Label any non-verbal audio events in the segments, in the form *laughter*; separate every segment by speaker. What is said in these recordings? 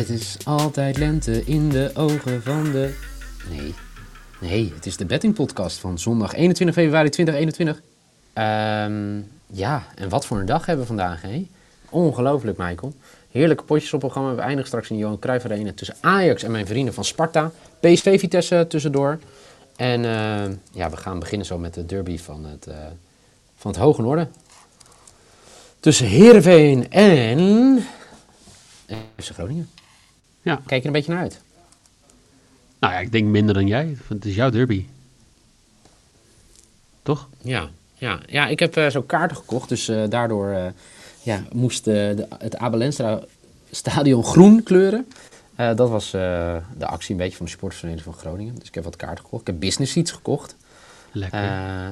Speaker 1: Het is altijd lente in de ogen van de... Nee, nee, het is de bettingpodcast van zondag 21 februari 2021. Ehm, ja, en wat voor een dag hebben we vandaag, hè? Ongelooflijk, Michael. Heerlijke potjes op programma. We eindigen straks in Johan Cruijff Arena tussen Ajax en mijn vrienden van Sparta. PSV Vitesse tussendoor. En eh, ja, we gaan beginnen zo met de derby van het, uh, van het Hoge Noorden. Tussen Heerenveen en... FC Groningen.
Speaker 2: Ja.
Speaker 1: Kijk er een beetje naar uit.
Speaker 2: Nou ja, ik denk minder dan jij. Het is jouw derby. Toch?
Speaker 1: Ja, ja. ja ik heb uh, zo kaarten gekocht. Dus uh, daardoor uh, ja, moest de, het Abelenstra stadion groen kleuren. dat was de actie een beetje van de supportersvereniging van Groningen. Dus ik heb wat kaarten gekocht. Ik heb business seats gekocht.
Speaker 2: Lekker.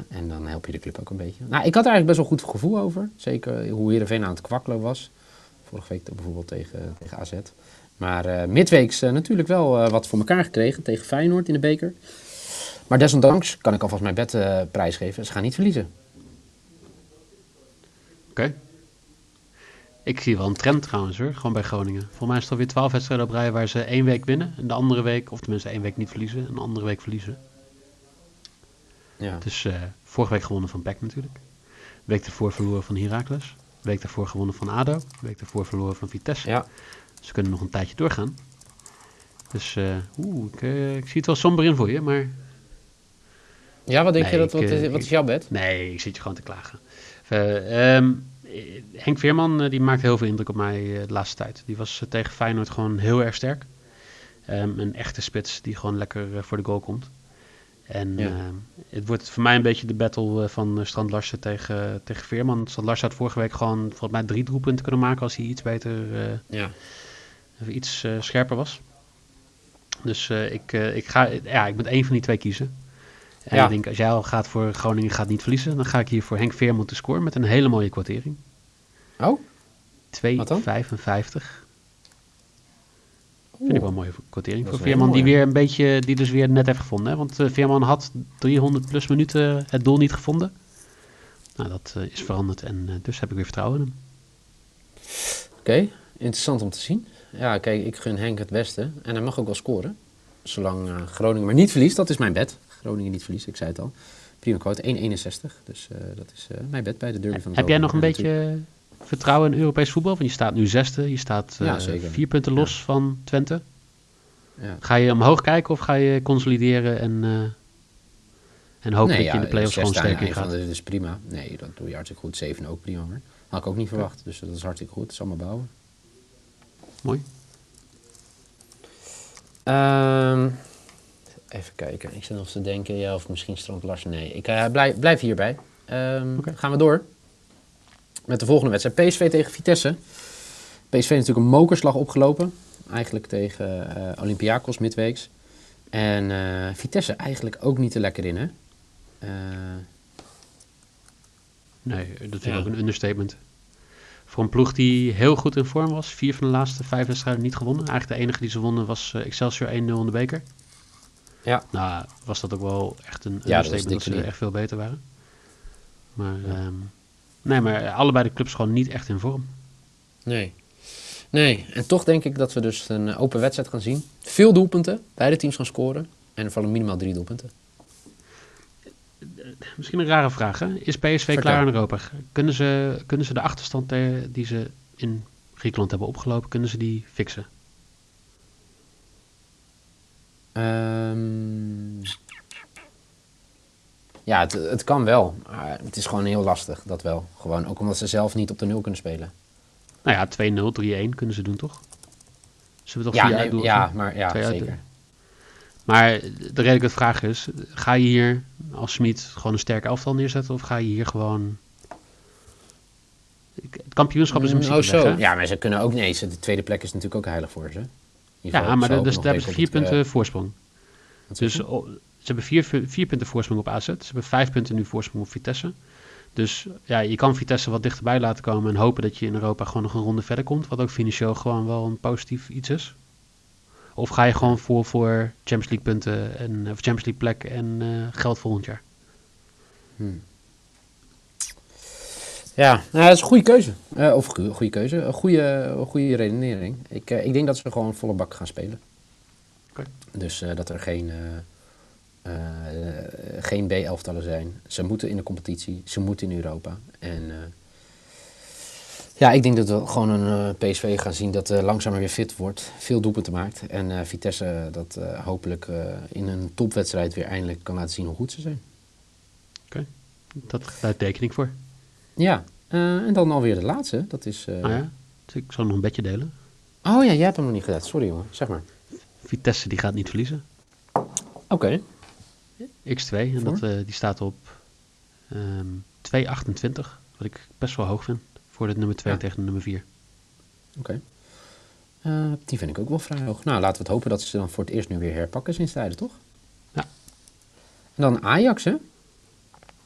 Speaker 1: en dan help je de club ook een beetje. Nou, ik had er eigenlijk best wel goed gevoel over. Zeker hoe Heerenveen aan het kwakkelen was. Vorige week bijvoorbeeld tegen, tegen AZ. Maar uh, midweeks uh, natuurlijk wel uh, wat voor elkaar gekregen tegen Feyenoord in de beker. Maar desondanks kan ik alvast mijn bed prijsgeven. Ze gaan niet verliezen.
Speaker 2: Oké. Okay. Ik zie wel een trend trouwens hoor, gewoon bij Groningen. Volgens mij is het alweer twaalf wedstrijden op rij waar ze één week winnen. En de andere week, of tenminste één week niet verliezen. En de andere week verliezen.
Speaker 1: Ja.
Speaker 2: Dus vorige week gewonnen van PEC natuurlijk. Week ervoor verloren van Heracles. Week daarvoor gewonnen van ADO. Week daarvoor verloren van Vitesse.
Speaker 1: Ja.
Speaker 2: Ze kunnen nog een tijdje doorgaan. Dus uh, oeh, ik, uh, ik, zie het wel somber in voor je, maar...
Speaker 1: Ja, wat denk
Speaker 2: Nee,
Speaker 1: je? Dat,
Speaker 2: ik,
Speaker 1: wat,
Speaker 2: eh,
Speaker 1: is, wat
Speaker 2: ik-
Speaker 1: is jouw bed?
Speaker 2: Nee, ik zit je gewoon te klagen. Eh, ehm, eh, Henk Veerman die maakt heel veel indruk op mij eh, de laatste tijd. Die was eh, tegen Feyenoord gewoon heel erg sterk. Ehm, een echte spits die gewoon lekker eh, voor de goal komt. En
Speaker 1: Ja.
Speaker 2: ehm, het wordt voor mij een beetje de battle eh, van eh, Strand Larsen tegen, tegen Veerman. Strand Larsen had vorige week gewoon volgens mij drie doelpunten kunnen maken als hij iets beter eh,
Speaker 1: Ja.
Speaker 2: Iets eh, scherper was. Dus eh, ik, eh, ik, ga, ja, ik moet één van die twee kiezen. En
Speaker 1: Ja.
Speaker 2: ik denk, als jij al gaat voor Groningen gaat niet verliezen, dan ga ik hier voor Henk Veerman te scoren met een hele mooie kwartering.
Speaker 1: Oh? Wat dan?
Speaker 2: 2,55. Vind ik wel een mooie kwartering voor Veerman, die weer een beetje, die dus weer net heeft gevonden. Hè? Want eh, Veerman had 300 plus minuten het doel niet gevonden. Nou, dat is veranderd en dus heb ik weer vertrouwen in hem.
Speaker 1: Oké, interessant om te zien. Ja, kijk, ik gun Henk het beste. En hij mag ook wel scoren. Zolang eh, Groningen maar niet verliest, dat is mijn bed. Groningen niet verliest, ik zei het al. Prima quote, 1,61. Dus eh, dat is eh, mijn bed bij de derby van het
Speaker 2: Heb jij nog een beetje vertrouwen in Europees voetbal? Want je staat nu zesde, je staat
Speaker 1: Ja,
Speaker 2: vier punten los van Twente.
Speaker 1: Ja.
Speaker 2: Ga je omhoog kijken of ga je consolideren en, eh, en hopen dat je in de play-offs gewoon sterker
Speaker 1: aan
Speaker 2: gaat?
Speaker 1: Dat is prima. Nee, dat doe je hartstikke goed. Zeven ook prima hoor. Had ik ook niet verwacht. Dus dat is hartstikke goed. Dat is allemaal bouwen.
Speaker 2: Mooi.
Speaker 1: Ehm, even kijken. Ik zit nog te denken. Ja, of misschien Strand Larsen. Nee, ik eh, blijf, blijf hierbij. Ehm. Gaan we door. Met de volgende wedstrijd. PSV tegen Vitesse. PSV natuurlijk een mokerslag opgelopen. Eigenlijk tegen eh Olympiakos midweeks. En eh, Vitesse eigenlijk ook niet te lekker in, hè?
Speaker 2: Nee, dat
Speaker 1: Ja.
Speaker 2: ik ook een understatement. Voor een ploeg die heel goed in vorm was. Vier van de laatste vijf wedstrijden niet gewonnen. Eigenlijk de enige die ze wonnen was eh, Excelsior 1-0 in de beker.
Speaker 1: Ja.
Speaker 2: Nou, was dat ook wel echt een
Speaker 1: dat
Speaker 2: understatement
Speaker 1: dik
Speaker 2: dat ze echt veel beter waren. Maar, ehm, nee, maar allebei de clubs gewoon niet echt in vorm.
Speaker 1: Nee. Nee, en toch denk ik dat we dus een open wedstrijd gaan zien. Veel doelpunten, beide teams gaan scoren. En er vallen minimaal drie doelpunten.
Speaker 2: Misschien een rare vraag, hè? Is PSV
Speaker 1: Vertel.
Speaker 2: klaar in Europa? Kunnen ze, kunnen ze de achterstand die ze in Griekenland hebben opgelopen, kunnen ze die fixen?
Speaker 1: Ehm, ja, het, het kan wel. Maar het is gewoon heel lastig, dat wel. Gewoon, ook omdat ze zelf niet op de nul kunnen spelen.
Speaker 2: Nou ja, 2-0, 3-1 kunnen ze doen, toch? Ze hebben toch
Speaker 1: Ja,
Speaker 2: vier
Speaker 1: nee, ja maar ja, zeker.
Speaker 2: Maar de reden dat ik het vraag is, ga je hier als Smit gewoon een sterke elftal neerzetten of ga je hier gewoon... Het kampioenschap is in
Speaker 1: Mm,
Speaker 2: principe
Speaker 1: oh, zo.
Speaker 2: weg, hè?
Speaker 1: Ja, maar ze kunnen ook... Nee, ze- de tweede plek is natuurlijk ook heilig voor ze.
Speaker 2: Ja, maar dus daar hebben ze vier punten voorsprong.
Speaker 1: eh, zeg
Speaker 2: Dus oh, ze hebben vier, vier punten voorsprong op AZ. Ze hebben vijf punten nu voorsprong op Vitesse. Dus ja, je kan Vitesse wat dichterbij laten komen en hopen dat je in Europa gewoon nog een ronde verder komt. Wat ook financieel gewoon wel een positief iets is. Of ga je gewoon voor, voor Champions League punten en of Champions League plek en eh, geld volgend jaar?
Speaker 1: Ja, nou, dat is een goede keuze. Eh, of goede, goede keuze. Een goede, een goede redenering. Ik, eh, ik denk dat ze gewoon volle bak gaan spelen.
Speaker 2: Oké.
Speaker 1: Dus eh, dat er geen, eh, eh, geen B-elftallen zijn. Ze moeten in de competitie. Ze moeten in Europa. En eh, ja, ik denk dat we gewoon een eh, PSV gaan zien dat eh langzamer weer fit wordt. Veel doelpunten maakt. En eh, Vitesse dat hopelijk in een topwedstrijd weer eindelijk kan laten zien hoe goed ze zijn.
Speaker 2: Dat, daar teken ik voor.
Speaker 1: Ja, en dan alweer de laatste. Dat is...
Speaker 2: Ah ja, dus ik zal nog een bedje delen.
Speaker 1: Oh ja, jij hebt hem nog niet gedaan. Sorry jongen, zeg maar.
Speaker 2: Vitesse die gaat niet verliezen.
Speaker 1: Oké.
Speaker 2: X2 en
Speaker 1: Voor?
Speaker 2: dat, die staat op ehm 2,28. Wat ik best wel hoog vind. Voor de nummer 2
Speaker 1: Ja.
Speaker 2: tegen de nummer 4.
Speaker 1: Oké. Eh, die vind ik ook wel vrij hoog. Nou, laten we het hopen dat ze dan voor het eerst nu weer herpakken sinds tijden, toch?
Speaker 2: Ja.
Speaker 1: En dan Ajax, hè?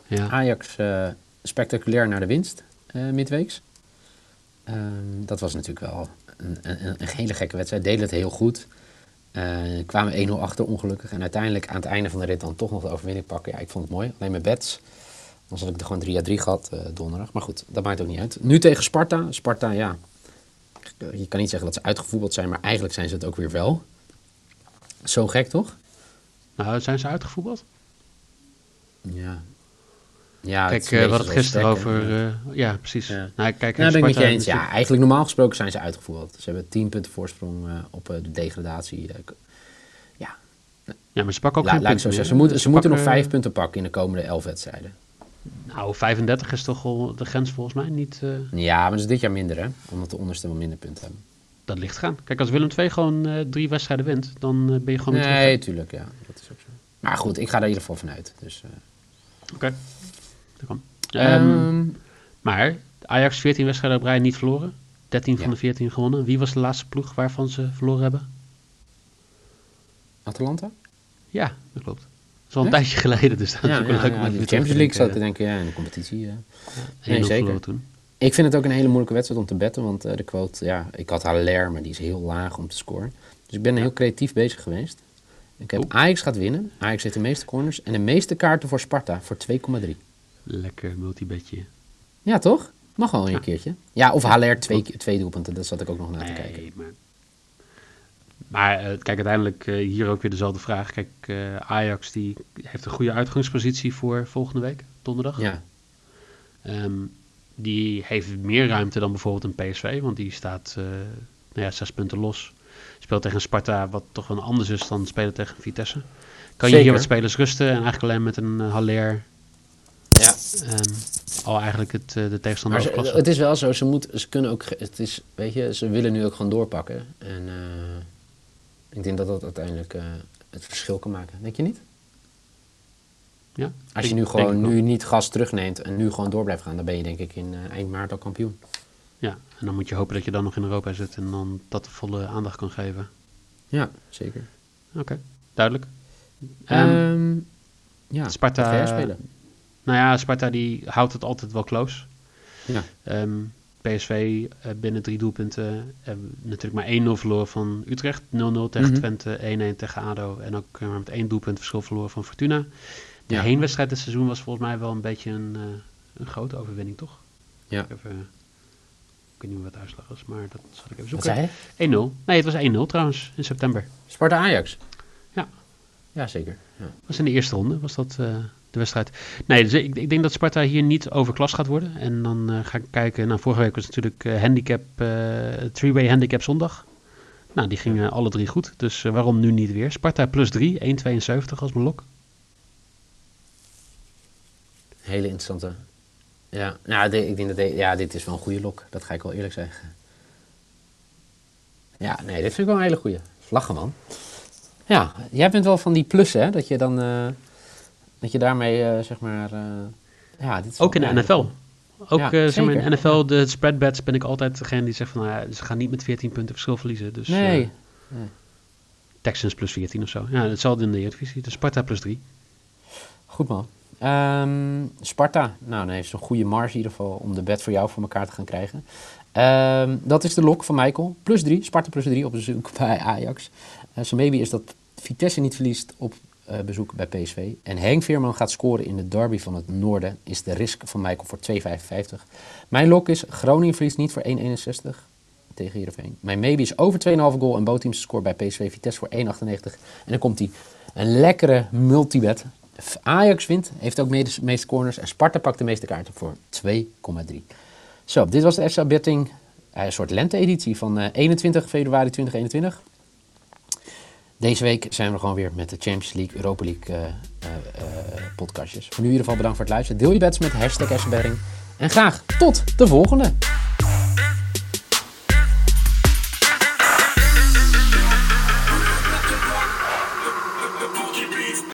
Speaker 2: Ja.
Speaker 1: Ajax eh, spectaculair naar de winst eh, midweeks. Ehm, dat was natuurlijk wel een, een, een hele gekke wedstrijd. Deden het heel goed. Kwamen 1-0 achter ongelukkig. En uiteindelijk aan het einde van de rit dan toch nog de overwinning pakken. Ja, ik vond het mooi. Alleen mijn bets. Anders had ik er gewoon 3 à 3 gehad eh, donderdag. Maar goed, dat maakt ook niet uit. Nu tegen Sparta. Sparta, ja. Je kan niet zeggen dat ze uitgevoetbald zijn, maar eigenlijk zijn ze het ook weer wel. Zo gek, toch?
Speaker 2: Nou, zijn ze uitgevoetbald?
Speaker 1: Ja. Ja,
Speaker 2: kijk, eh, we hadden het gisteren
Speaker 1: Trek,
Speaker 2: over... eh, ja, precies.
Speaker 1: Ja.
Speaker 2: Nou, kijk,
Speaker 1: Ja, ben ik met je
Speaker 2: Sparta
Speaker 1: eens. Ja, eigenlijk normaal gesproken zijn ze uitgevoerd. Ze hebben 10 punten voorsprong op de degradatie. Ja,
Speaker 2: Ja, maar ze pakken ook
Speaker 1: La-
Speaker 2: geen punten.
Speaker 1: Ze moeten, ze moeten nog 5 punten pakken in de komende 11 wedstrijden.
Speaker 2: Nou, 35 is toch wel de grens volgens mij niet... eh,
Speaker 1: Ja, maar dat is dit jaar minder, hè? Omdat de onderste wel minder punten hebben.
Speaker 2: dat ligt gaan. Kijk, als Willem II gewoon eh, drie wedstrijden wint, dan eh, ben je gewoon
Speaker 1: Nee,
Speaker 2: terug.
Speaker 1: tuurlijk, ja. Dat is ook zo. Maar goed, ik ga er in ieder geval vanuit. Dus,
Speaker 2: Oké. Dat kan. Ehm,
Speaker 1: ehm,
Speaker 2: maar Ajax 14 wedstrijden op rij niet verloren. 13 van
Speaker 1: Ja.
Speaker 2: de 14 gewonnen. Wie was de laatste ploeg waarvan ze verloren hebben?
Speaker 1: Atalanta?
Speaker 2: Ja, dat klopt. Is al een
Speaker 1: Ja?
Speaker 2: tijdje geleden, dus dat is
Speaker 1: Ja,
Speaker 2: ook wel
Speaker 1: ja,
Speaker 2: leuk
Speaker 1: ja, de Champions League zat te
Speaker 2: denken.
Speaker 1: ja, in de competitie.
Speaker 2: 1-0
Speaker 1: Nee, zeker.
Speaker 2: toen.
Speaker 1: Ik vind het ook een hele moeilijke wedstrijd om te betten, want eh, de quote, ja, ik had Haller, maar die is heel laag om te scoren. Dus ik ben heel creatief bezig geweest. Ik heb
Speaker 2: Oeh.
Speaker 1: Ajax gaat winnen. Ajax heeft de meeste corners en de meeste kaarten voor Sparta voor 2,3.
Speaker 2: Lekker multibedje.
Speaker 1: Ja, toch? Mag wel een
Speaker 2: Ja.
Speaker 1: keertje. Ja, of Haller twee, twee doelpunten, dat zat ik ook nog na te kijken.
Speaker 2: Maar... Maar eh, kijk, uiteindelijk eh, hier ook weer dezelfde vraag. Kijk, eh, Ajax die heeft een goede uitgangspositie voor volgende week, donderdag.
Speaker 1: Ja,
Speaker 2: Ehm, die heeft meer ruimte dan bijvoorbeeld een PSV, want die staat nou ja, zes punten los. Speelt tegen Sparta, wat toch wel anders is dan spelen tegen Vitesse. Kan je hier wat spelers rusten en eigenlijk alleen met een uh, Haller
Speaker 1: ja.
Speaker 2: ehm, al eigenlijk het, de tegenstander
Speaker 1: Maar ze- het is wel zo, ze, moet, ze kunnen ook, het is, weet je, ze willen nu ook gewoon doorpakken. En ik denk dat dat uiteindelijk eh, het verschil kan maken. Denk je niet?
Speaker 2: ja,
Speaker 1: Als je nu gewoon
Speaker 2: wel.
Speaker 1: nu niet gas terugneemt en nu gewoon door blijft gaan, dan ben je denk ik in eh, eind maart al kampioen.
Speaker 2: Ja, en dan moet je hopen dat je dan nog in Europa zit en dan dat de volle aandacht kan geven.
Speaker 1: Ja, zeker.
Speaker 2: Oké, duidelijk. Ehm,
Speaker 1: ja,
Speaker 2: Sparta- nou ja, Sparta die houdt het altijd wel close.
Speaker 1: Ja.
Speaker 2: Ehm, PSV eh, binnen drie doelpunten. natuurlijk maar 1-0 verloren van Utrecht. 0-0 tegen
Speaker 1: Mhm.
Speaker 2: Twente, 1-1 tegen ADO. En ook eh, met één doelpunt verschil verloren van Fortuna. De
Speaker 1: Ja.
Speaker 2: heenwedstrijd dit seizoen was volgens mij wel een beetje een, eh, een grote overwinning, toch?
Speaker 1: Ja.
Speaker 2: Ik, even, ik weet niet meer wat de uitslag was, maar dat zal ik even
Speaker 1: Wat
Speaker 2: zoeken.
Speaker 1: zei je?
Speaker 2: 1-0. Nee, het was 1-0 trouwens, in september.
Speaker 1: Sparta Ajax?
Speaker 2: Ja.
Speaker 1: Ja, zeker. Ja.
Speaker 2: was in de eerste ronde, was dat eh, de wedstrijd. Nee, dus ik, ik denk dat Sparta hier niet overklas gaat worden. En dan eh, ga ik kijken. Nou, vorige week was natuurlijk eh, handicap, eh three-way handicap zondag. Nou, die gingen alle drie goed. Dus waarom nu niet weer? Sparta plus 3, 1,72 als mijn lok.
Speaker 1: Hele interessante. Ja, nou, ik denk dat ja, dit is wel een goede lok. Dat ga ik wel eerlijk zeggen. Ja, nee, dit vind ik wel een hele goede. Lachen, man. Ja, jij bent wel van die plussen, hè? Dat je dan, dat je daarmee, eh, zeg maar, eh, ja, dit is
Speaker 2: Ook in de NFL. Ook
Speaker 1: Ja,
Speaker 2: eh, zeg maar, in de. NFL, de spreadbets, ben ik altijd degene die zegt van, nou ze gaan niet met 14 punten verschil verliezen. Dus
Speaker 1: Nee,
Speaker 2: Texans plus 14 of zo. Ja, hetzelfde in de Eredivisie. De Sparta plus 3.
Speaker 1: goed man. Ehm, Sparta, nou heeft ze een goede marge in ieder geval om de bet voor jou voor elkaar te gaan krijgen. Ehm, dat is de lok van Michael. Plus 3, Sparta plus 3 op bezoek *laughs* bij Ajax. Uh, maybe is dat Vitesse niet verliest op bezoek bij PSV. En Henk Veerman gaat scoren in de derby van het noorden. Is de risk van Michael voor 2,55. Mijn lok is Groningen verliest niet voor 1,61 tegen Heerenveen. Mijn maybe is over 2,5 goal en bootteams score bij PSV Vitesse voor 1,98. En dan komt hij een lekkere multibet. Ajax wint, heeft ook de meeste corners. En Sparta pakt de meeste kaarten voor 2,3. Zo, dit was de FSA Betting, eh, een soort lente-editie van eh, 21 februari 2021. Deze week zijn we gewoon weer met de Champions League, Europa League eh, eh, eh, podcastjes. Voor nu in ieder geval bedankt voor het luisteren. Deel je bets met hashtag. En graag tot de volgende!